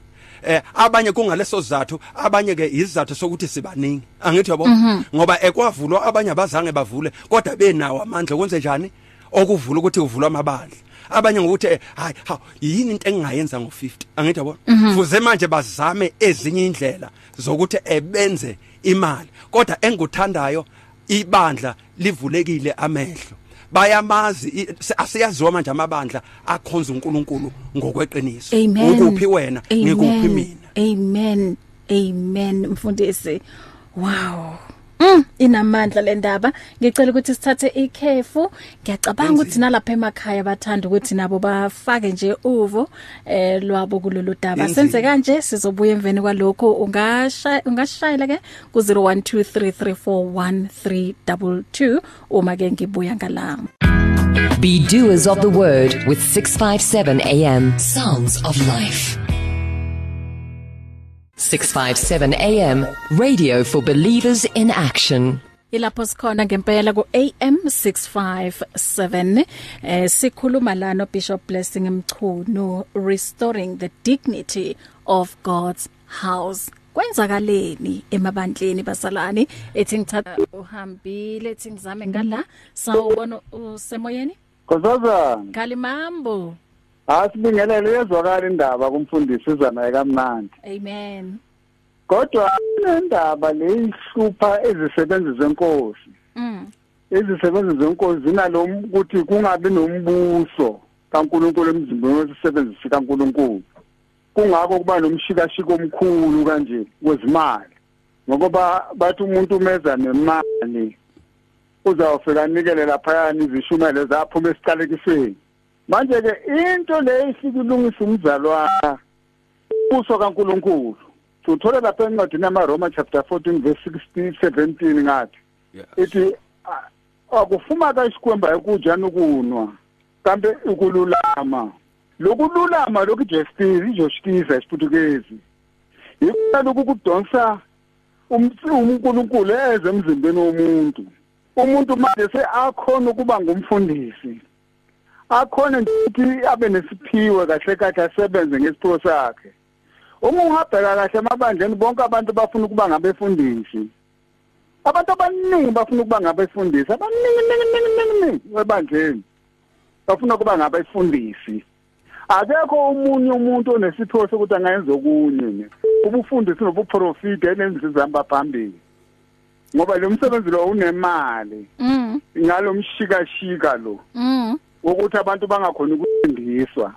S3: Eh abanye kungaleso sizathu abanye ke izizathu sokuthi sibaningi. Angithi yabo? Ngoba ekwavulwa abanye abazange bavule kodwa benawo amandla. Kwenze njani? Okuvula ukuthi uvulwa amabandla. Abanye ngokuthi eh, hayi ha yini into engingayenza ngo50 angithi yabo fuze manje bazame ezinye indlela zokuthi ebenze imali. Kodwa enguthandayo ibandla livulekile amehlo. Bayamazi asiyaziwa manje amabandla akhonza uNkulunkulu ngokweqiniso. Ukuphi wena? Ngikuphi mina?
S2: Amen. Amen mfundisi. Wow. Mm, inamandla le ndaba ngicela ukuthi sithathe ikhefu ngiyacabanga ukuthi nalapha emakhaya bathanda ukuthi nabo bafake nje uvo eh lwabo kulolu daba
S3: Yenzile.
S2: senze kanje sizobuya emveni kwalokho ungashaya ungashayela ke ku 0123341322 uma ke ngibuya ngala
S1: Be doers of the word with 657 AM. Sounds of life. 657 AM. Radio for believers in action.
S2: Ilapho sikhona ngempela ku AM 657 eh sikhuluma la no Bishop Blessing Mchunu restoring the dignity of God's house. Kwenzakaleni emabandleni basalani ethi ngithatha uhambile ethi ngizame ngala sawubona usemoyeni
S5: Kozazana,
S2: Kalimambo
S5: asibingelele yezwakala indaba kumfundisi izana kamnandi.
S2: amen
S5: Kodwa indaba leyihlupha ezisebenzi zenkosi.
S2: mm
S5: Izisebenzi zenkosi zinalo ukuthi kungabi nombuso kaNkuluNkulu emzimbeni wesisebenzi sikaNkuluNkulu. Kungako kuba nomshikashiko omkhulu kanje wezimali. Ngoba bathi umuntu umeza nemali uzawufika anikele lapha izishumele zaphuma esiqalekisweni. Manje ke into le isikulungisa umzalwana kuso kaNkuluNkulu. Uthola lapha encwadini yamaRoma chapter 14 verse 16 17 ngathi ithi "Ah, akufuma kasikwemba ekunjani ukunwa kambe ukululama. Lokululama lokhu justice ijustice esiputukezi yikho lokhu kudonsa um- uNkulunkulu eze emzimbeni womuntu. Umuntu manje seakhona ukuba ngumfundisi. Akhona ukuthi abe nesiphiwe kahle kahle asebenze ngesiphiwo sakhe. Uma ungabheka kahle emabandleni bonke abantu bafuna ukuba ngabefundisi. Abantu abaningi bafuna ukuba ngabefundisi abaningi ningi ningi ningi ningi ebandleni bafuna ukuba ngabefundisi. Akekho omunye umuntu onesiphiwo sokuthi angayenza okunye ubufundisi nobuprofiti enenzizamba phambili. Ngoba lo msebenzi lo unemali
S2: mm.
S5: ngalo mshikashika lo.
S2: Mm.
S5: Ukuthi abantu bangakhona ukusindiswa.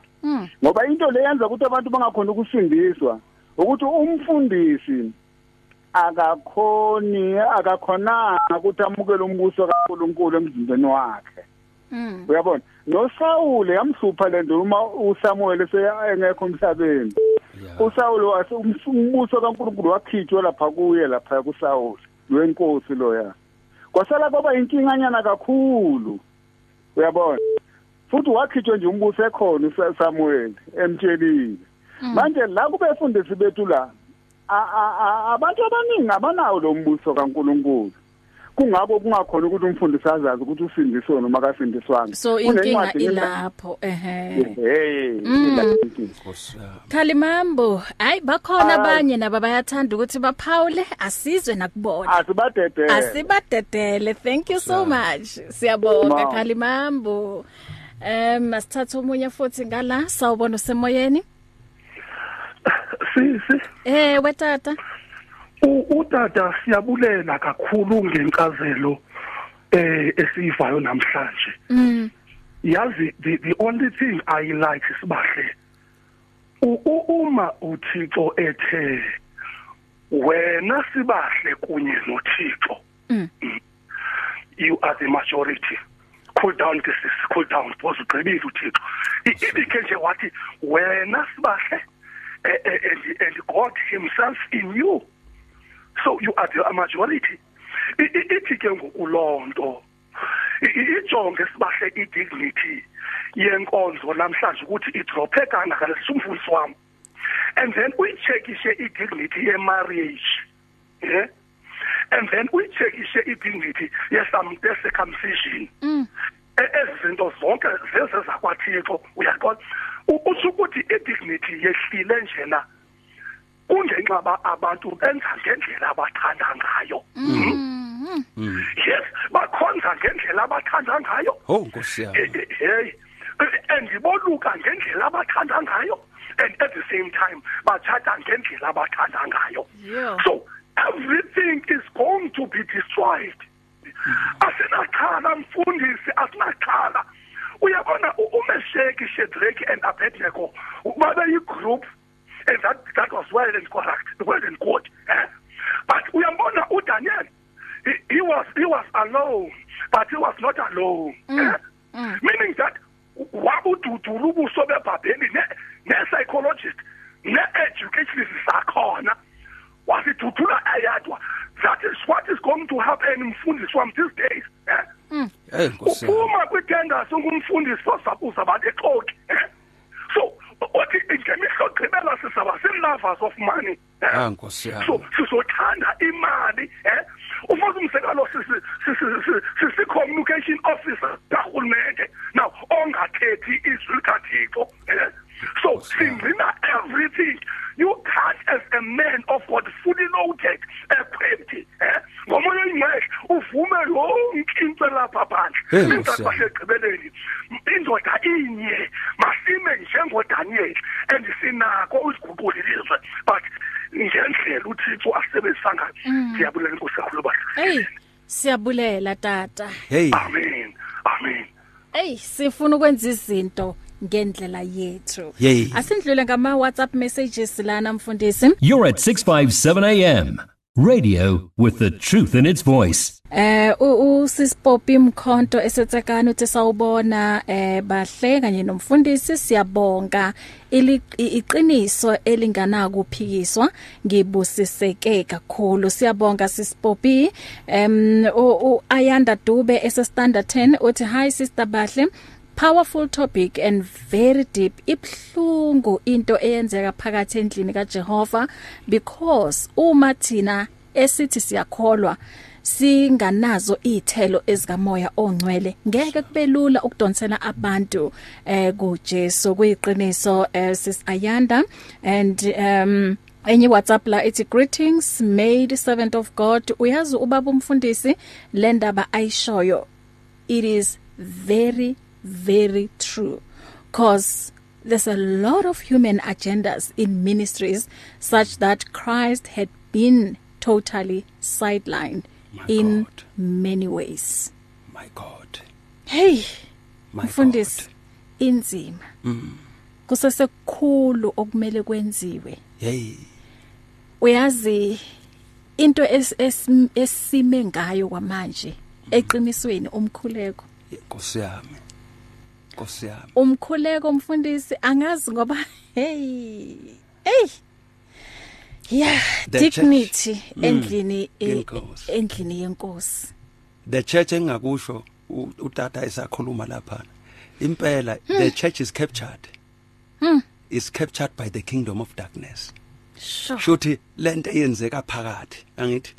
S5: Ngoba into leyenza ukuthi abantu bangakhona ukusindiswa ukuthi umfundisi akakhoni akakhonanga ukuthi amukele umbuso kaNkuluNkulu emzimbeni wakhe.
S2: Mm
S5: uyabona? noSawule yamhlupha lento uma uSamuel engekho emhlabeni. uSawule wase umbuso kaNkuluNkulu wakhitshwa lapha kuye lapha kuSawule lwenkosi loya. Kwasala kwaba inkinganyana kakhulu. Uyabona? Futhi wakhitshwa nje umbuso ekhona uSamuel emtshelile manje la kubefundisi bethu la a- a- a- abantu abaningi abanawo lo mbuso kaNkuluNkulu. Kungako kungakhona ukuthi umfundisi azazi ukuthi usindiswe noma kasindiswanga
S2: so inkinga ilapho ehe.
S5: Hey
S2: Khalimambo hayi bakhona
S5: Ah.
S2: abanye nabo bayathanda ukuthi baphawule asizwe nakubona.
S5: Asibadedele.
S2: Asibadedele. Thank you so much. Siyabonga
S5: Ma.
S2: Khalimambo. Eh masithatha umunye futhi ngala sawubona usemoyeni.
S6: sisi
S2: Eh wetata.
S6: utata siyabulela kakhulu ngenkazelo eh esiyivayo namhlanje
S2: Mm.
S6: yazi the, the only thing i like sibahle u- u- uma uthixo ethe wena sibahle kunye nothixo
S2: Mm.
S6: you are the majority cool down ke sis cool down because ugqibile uthixo. I- ibike nje wathi wena sibahle eh, eh, and, and god himself in you. So you are the majority. I- i- ithi ke ngokulonto ijonge sibahle idignity yenkonzo namhlanje ukuthi idrophe kangaka lesumfundisi wami and then uyicheckishe idignity yemarriage yeah and then uyicheckishe idignity yesam circumcision E- ezi zinto zonke zeze zakwathixo uyaqonda U- utsho ukuthi idignity yehlile njena kungenxa ba abantu benza ngendlela abathanda ngayo. Yes bakhonza ngendlela abathanda ngayo.
S3: Oh Nkosi yami.
S6: Eh, eh, hey and boluka ngendlela abathanda ngayo and at the same time bathatha ngendlela abathanda ngayo.
S2: Yeah.
S6: so everything is going to be destroyed asinakhala mfundisi asinakhala uyabona umesheki shedrake and abednego babeyigroup and that, that was well and correct well and good eh? but uyambona udaniel he, he was he was alone but he was not alone eh? meaning that wabududula ubuso bebhabheli ne-psychologist ne-educationist zakhona wasidudula ayadwa that is what is going to happen mfundisi wam these days eh?
S3: Hey Nkosi yami.
S6: uphuma kwitenders ungumfundisi uzaba lexoki eh? so uthi ngemihlo gqibela sizaba zi-lovers of money eh?
S3: Ah Nkosi yami.
S6: so sizothanda imali eh ufuna umsekalo sisi sisi- sisi- sisi-communication officer karhulumente now ongathethi izwi likathixo eh so singcina everything. You can't as a man of god fully loaded equipped eh? Ngomoya oyingcwele uvume yonke into lapha
S3: Hey,
S6: phandle
S3: yami.
S6: basegqibeleni indoda inye masime njengodaniel and sinako uziguqula ilizwe. But ngendlela uthixo asebenzisa ngayo. Siyabulela inkosi kakhulu
S2: Hey
S6: bahle
S2: siyabulela tata.
S3: Hey.
S6: amen amen.
S2: Hey sifuna ukwenza izinto. Ngendlela yethu.
S3: Yay.
S2: Asindlule ngama WhatsApp messages lana mfundisi.
S4: You're at 657 AM. Radio with the truth in its voice.
S2: Eh usisipopi mkhonto esetsekana uthi sawubona eh bahle kanye nomfundisi siyabonga ili iqiniso elinganako ukuphikiswa ngibusiseke kakhulu siyabonga sisipopi em u Ayanda Dube ese standard 10 uthi hi sister bahle powerful topic and very deep ibhlungu into eyenzeka phakathi endlini kaJehova because uma thina esithi siyakholwa singanazo izithelo ezikamoya ongcwele ngeke kubelula ukudonsela abantu eh kuJesu kuyiqiniso eh, sis Ayanda. And um enye WhatsApp la ethi greetings made servant of God. Uyazi ubaba umfundisi le ndaba ayishoyo it is very very true cause there's a lot of human agendas in ministries such that Christ had been totally sidelined
S3: My
S2: in
S3: God.
S2: many ways
S3: My God.
S2: hey
S3: My
S2: mfundisi
S3: God.
S2: inzima kusesekukhulu okumele kwenziwe
S3: Hey.
S2: uyazi into es- es- esime ngayo kwamanje eqinisweni umkhuleko
S3: Nkosi yami. Nkosi yami.
S2: umkhuleko mfundisi angazi ngoba hey hey yeah
S3: The
S2: dignity.
S3: Mm,
S2: endlini e- endlini yenkosi
S3: The church engakusho utata esakhuluma lapha. Impela the church is captured. Is captured by the kingdom of darkness.
S2: sure
S3: Shuthi lento eyenzeka phakathi, angithi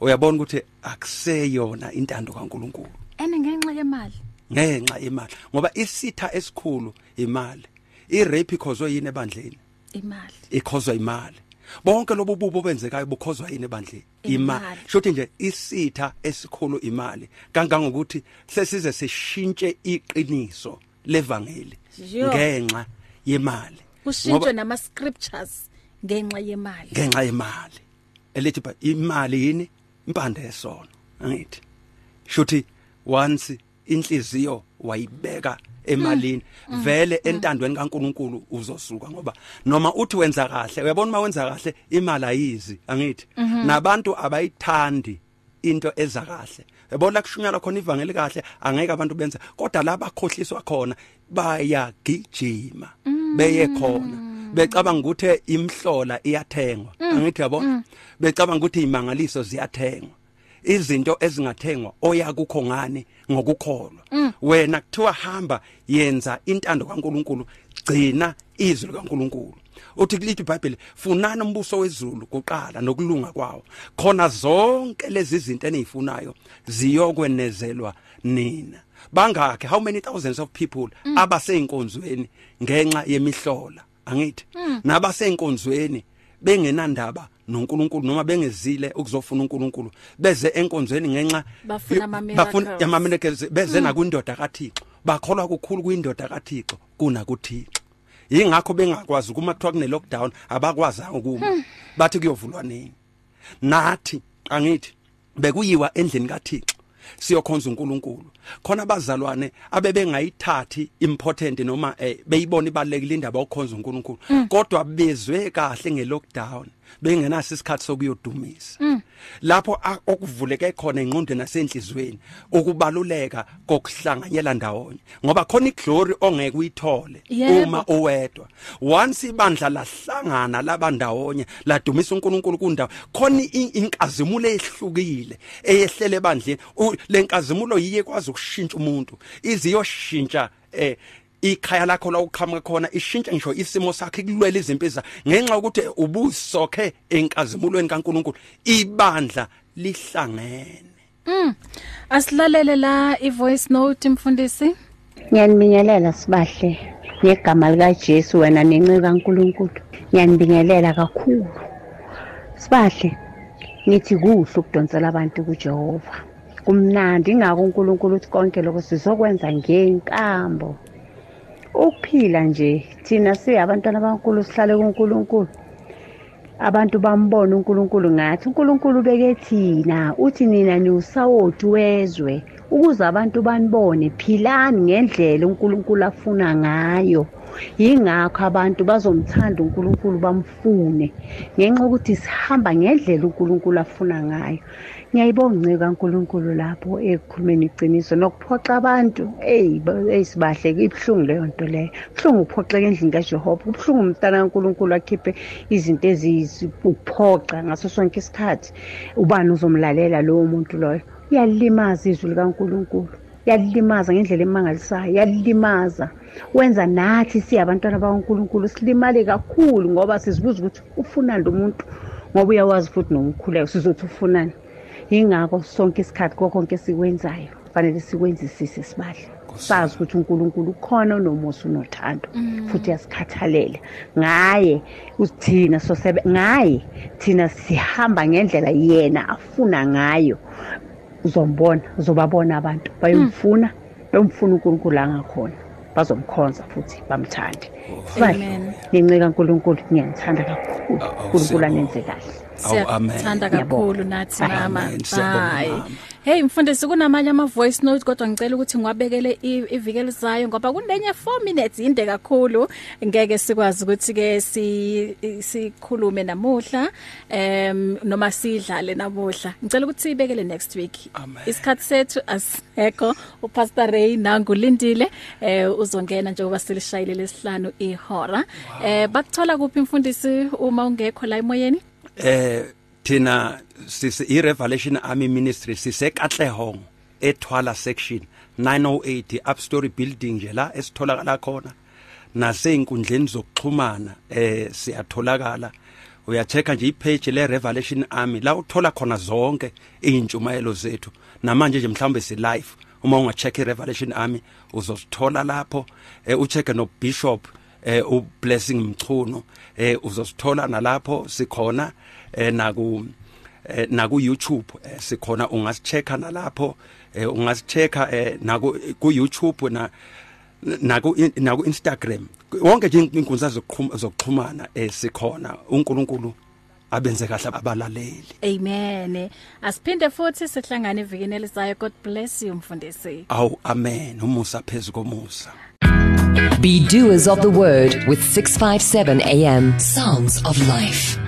S3: uyabona ukuthi akuseyona intando kaNkuluNkulu.
S2: ene ngenxa yemali
S3: ngenxa imali ngoba isitha esikhulu imali. Irape ikhozwe yini ebandleni?
S2: Imali.
S3: Ikhozwa imali. Bonke lobo bubo benzekayo bukhozwa yini ebandleni? Imali. Shothi nje isitha esikhulu imali kangangokuthi sesize sishintshe iqiniso levangeli ngenxa yemali.
S2: Kushintshwe nama scriptures ngenxa yemali.
S3: Ngenxa yemali. Elithi imali yini? Impande yesono angithi. Shuthi once inhliziyo wayibeka emalini. Vele entandweni kaNkuluNkulu uzosuka ngoba noma uthi wenza kahle uyabona uma wenza kahle imali ayizi angithi? Nabantu abayithandi into eza kahle. Yabona kushunyala khona ivangeli kahle angeke abantu benze kodwa la bakhohliswa khona bayagijima beye khona. Becabanga ukuthi imhlola iyathengwa. Angithi yabona becabanga ukuthi imangaliso ziyathengwa. Izinto ezingathengwa oya kukho ngani ngokukholwa. Wena kuthiwa hamba yenza intando kaNkuluNkulu gcina izwi likaNkuluNkulu. Uthi kulithi iBhayibheli funana umbuso wezulu kuqala nokulunga kwawo. Khona zonke lezi zinto enizifunayo ziyokwenezelwa nina. Bangakhe how many thousands of people abaseyinkonzweni ngenxa yemihlola? Angithi. Nabaseyinkonzweni bengenandaba noNkulunkulu noma bengezile ukuzofuna uNkulunkulu beze enkonzweni ngenxa
S2: Bafuna ama-miracles.
S3: bafuna ama miracles beze nakwindoda kaThixo bakholwa kukhulu kwindoda kaThixo kuna kuThixo yingakho bengakwazi kuma kuthiwa kune lockdown abakwazanga ukuma. Bathi kuyovulwa nini? Nathi angithi bekuyiwa endlini kaThixo. Siyokhonza uNkulunkulu. Khona abazalwane abebengayithathi important noma eh, beyibona ibalekile indaba yokukhonza uNkulunkulu. Kodwa bezwe kahle ngelockdown. Bengenaso isikhathi sokuyodumisa. Lapho a- okuvuleke khona engqondweni nasenhlizweni ukubaluleka kokuhlanganyela ndawonye ngoba khona iglory ongeke uyithole
S2: Yebo.
S3: uma owedwa once ibandla lahlangana labandawonye ladumisa uNkulunkulu kundawo khona i- inkazimulo ehlukile eyehlele ebandleni U- lenkazimulo yiye kwazi ukushintsha umuntu. Iziyoshintsha eh ikhaya lakho la uqhamuka khona ishintsha ngisho isimo sakhe kulwela izimpilo ngenxa ukuthi ubusokhe enkazimulweni kaNkuluNkulu ibandla lihlangene
S2: asilalele la ivoice note mfundisi
S7: Ngiyanibingelela sibahle ngegama lika Jesu wena nenceku kaNkuluNkulu. Ngiyanibingelela kakhulu. Sibahle ngithi kuhle ukudonsela abantu kuJehova. Kumnandi ingako uNkulunkulu uthi konke lokho sizokwenza ngenkambo. Ukuphila nje. Thina siyabantwana baNkulunkulu sihlale kuNkulunkulu. abantu bambona uNkulunkulu ngathi uNkulunkulu beke thina. Uthi nina niwusawoti wezwe ukuze abantu banibone. Philani ngendlela uNkulunkulu afuna ngayo. Yingakho abantu bazomthanda uNkulunkulu bamfune ngenxa ukuthi sihamba ngendlela uNkulunkulu afuna ngayo. Ngiyayibonga inceka kaNkulunkulu lapho ekukhulumeni iqiniso nokuphoxa abantu. Hey eyisibahle ibhlungu leyo nto leyo. Kubhlungu ukuphoxeka endlini kaJehova kubhlungu umntana kaNkulunkulu akhiphe izinto eziyiphoxa ngaso sonke isikhathi. Ubani uzomlalela lowo muntu loyo? Uyalimaza izwi likaNkulunkulu. Yalimaza ngendlela emangalisayo yalimaza. Wenza nathi siyabantwana bakaNkulunkulu silimale kakhulu ngoba sizibuza ukuthi ufunani lo muntu ngoba uyawazi futhi nomkhuleko sizothi ufunani? Yingakho sonke isikhathi konke esikwenzayo fanele sikwenzisise sibahle sazi ukuthi uNkulunkulu ukhona unomusa unothando futhi uyasikhathalela ngaye uthina sosebe ngaye thina sihamba ngendlela yena afuna ngayo. Uzombona uzobabona abantu bayomfuna bayomfuna uNkulunkulu angakhona bazomkhonza futhi bamthande. Sibahle
S2: Amen.
S7: nginceka uNkulunkulu ngiyanithanda kakhulu.
S3: Awu,
S7: uNkulunkulu
S3: siyabonga.
S7: anenze kahle.
S3: Awu, amen.
S2: siyathanda kakhulu nathi mama.
S3: Amen. Siyabonga,
S2: hayi
S3: mama.
S2: hey mfundisi kunamanye ama voice note kodwa ngicela ukuthi ngiwabekele i- iviki elizayo ngoba kunenye 4 minutes inde kakhulu. Ngeke sikwazi ukuthi ke si sikhulume namuhla em noma sidlale namuhla. Ngicela ukuthi sibekele next week.
S3: Amen.
S2: isikhathi sethu asekho upastor Ray nangulindile eh uzongena njengoba silishayile lesihlanu ihora. Eh bakuthola kuphi mfundisi uma ungekho la emoyeni?
S3: Eh thina sise i Revelation Army Ministry sise Katlehong ethwala section 908 upstory building nje la esitholakala khona. Naseinkundleni zokuxhumana eh siyatholakala. Uyacheka nje ipage le Revelation Army la uthola khona zonke izintshumayelo zethu. Namanje nje mhlawumbe si live uma ungacheck iRevelation Army uzosithola lapho. Eh ucheke no Bishop eh ublessing mchuno. Eh uzosithola nalapho sikhona. Eh naku eh naku YouTube eh, sikhona ungasichecka nalapho. Ungasichecka eh, naku ku YouTube na naku naku Instagram. Wonke nje zokuxhuma zokuxhumana esikhona uNkulunkulu abenze kahle abalaleli.
S2: Amen. Asiphinde futhi sihlangane evikini elizayo. God bless you mfundisi.
S3: Aw amen. Umusa phezulu komusa.
S1: Be doers of the word with 657 AM. Sounds of life.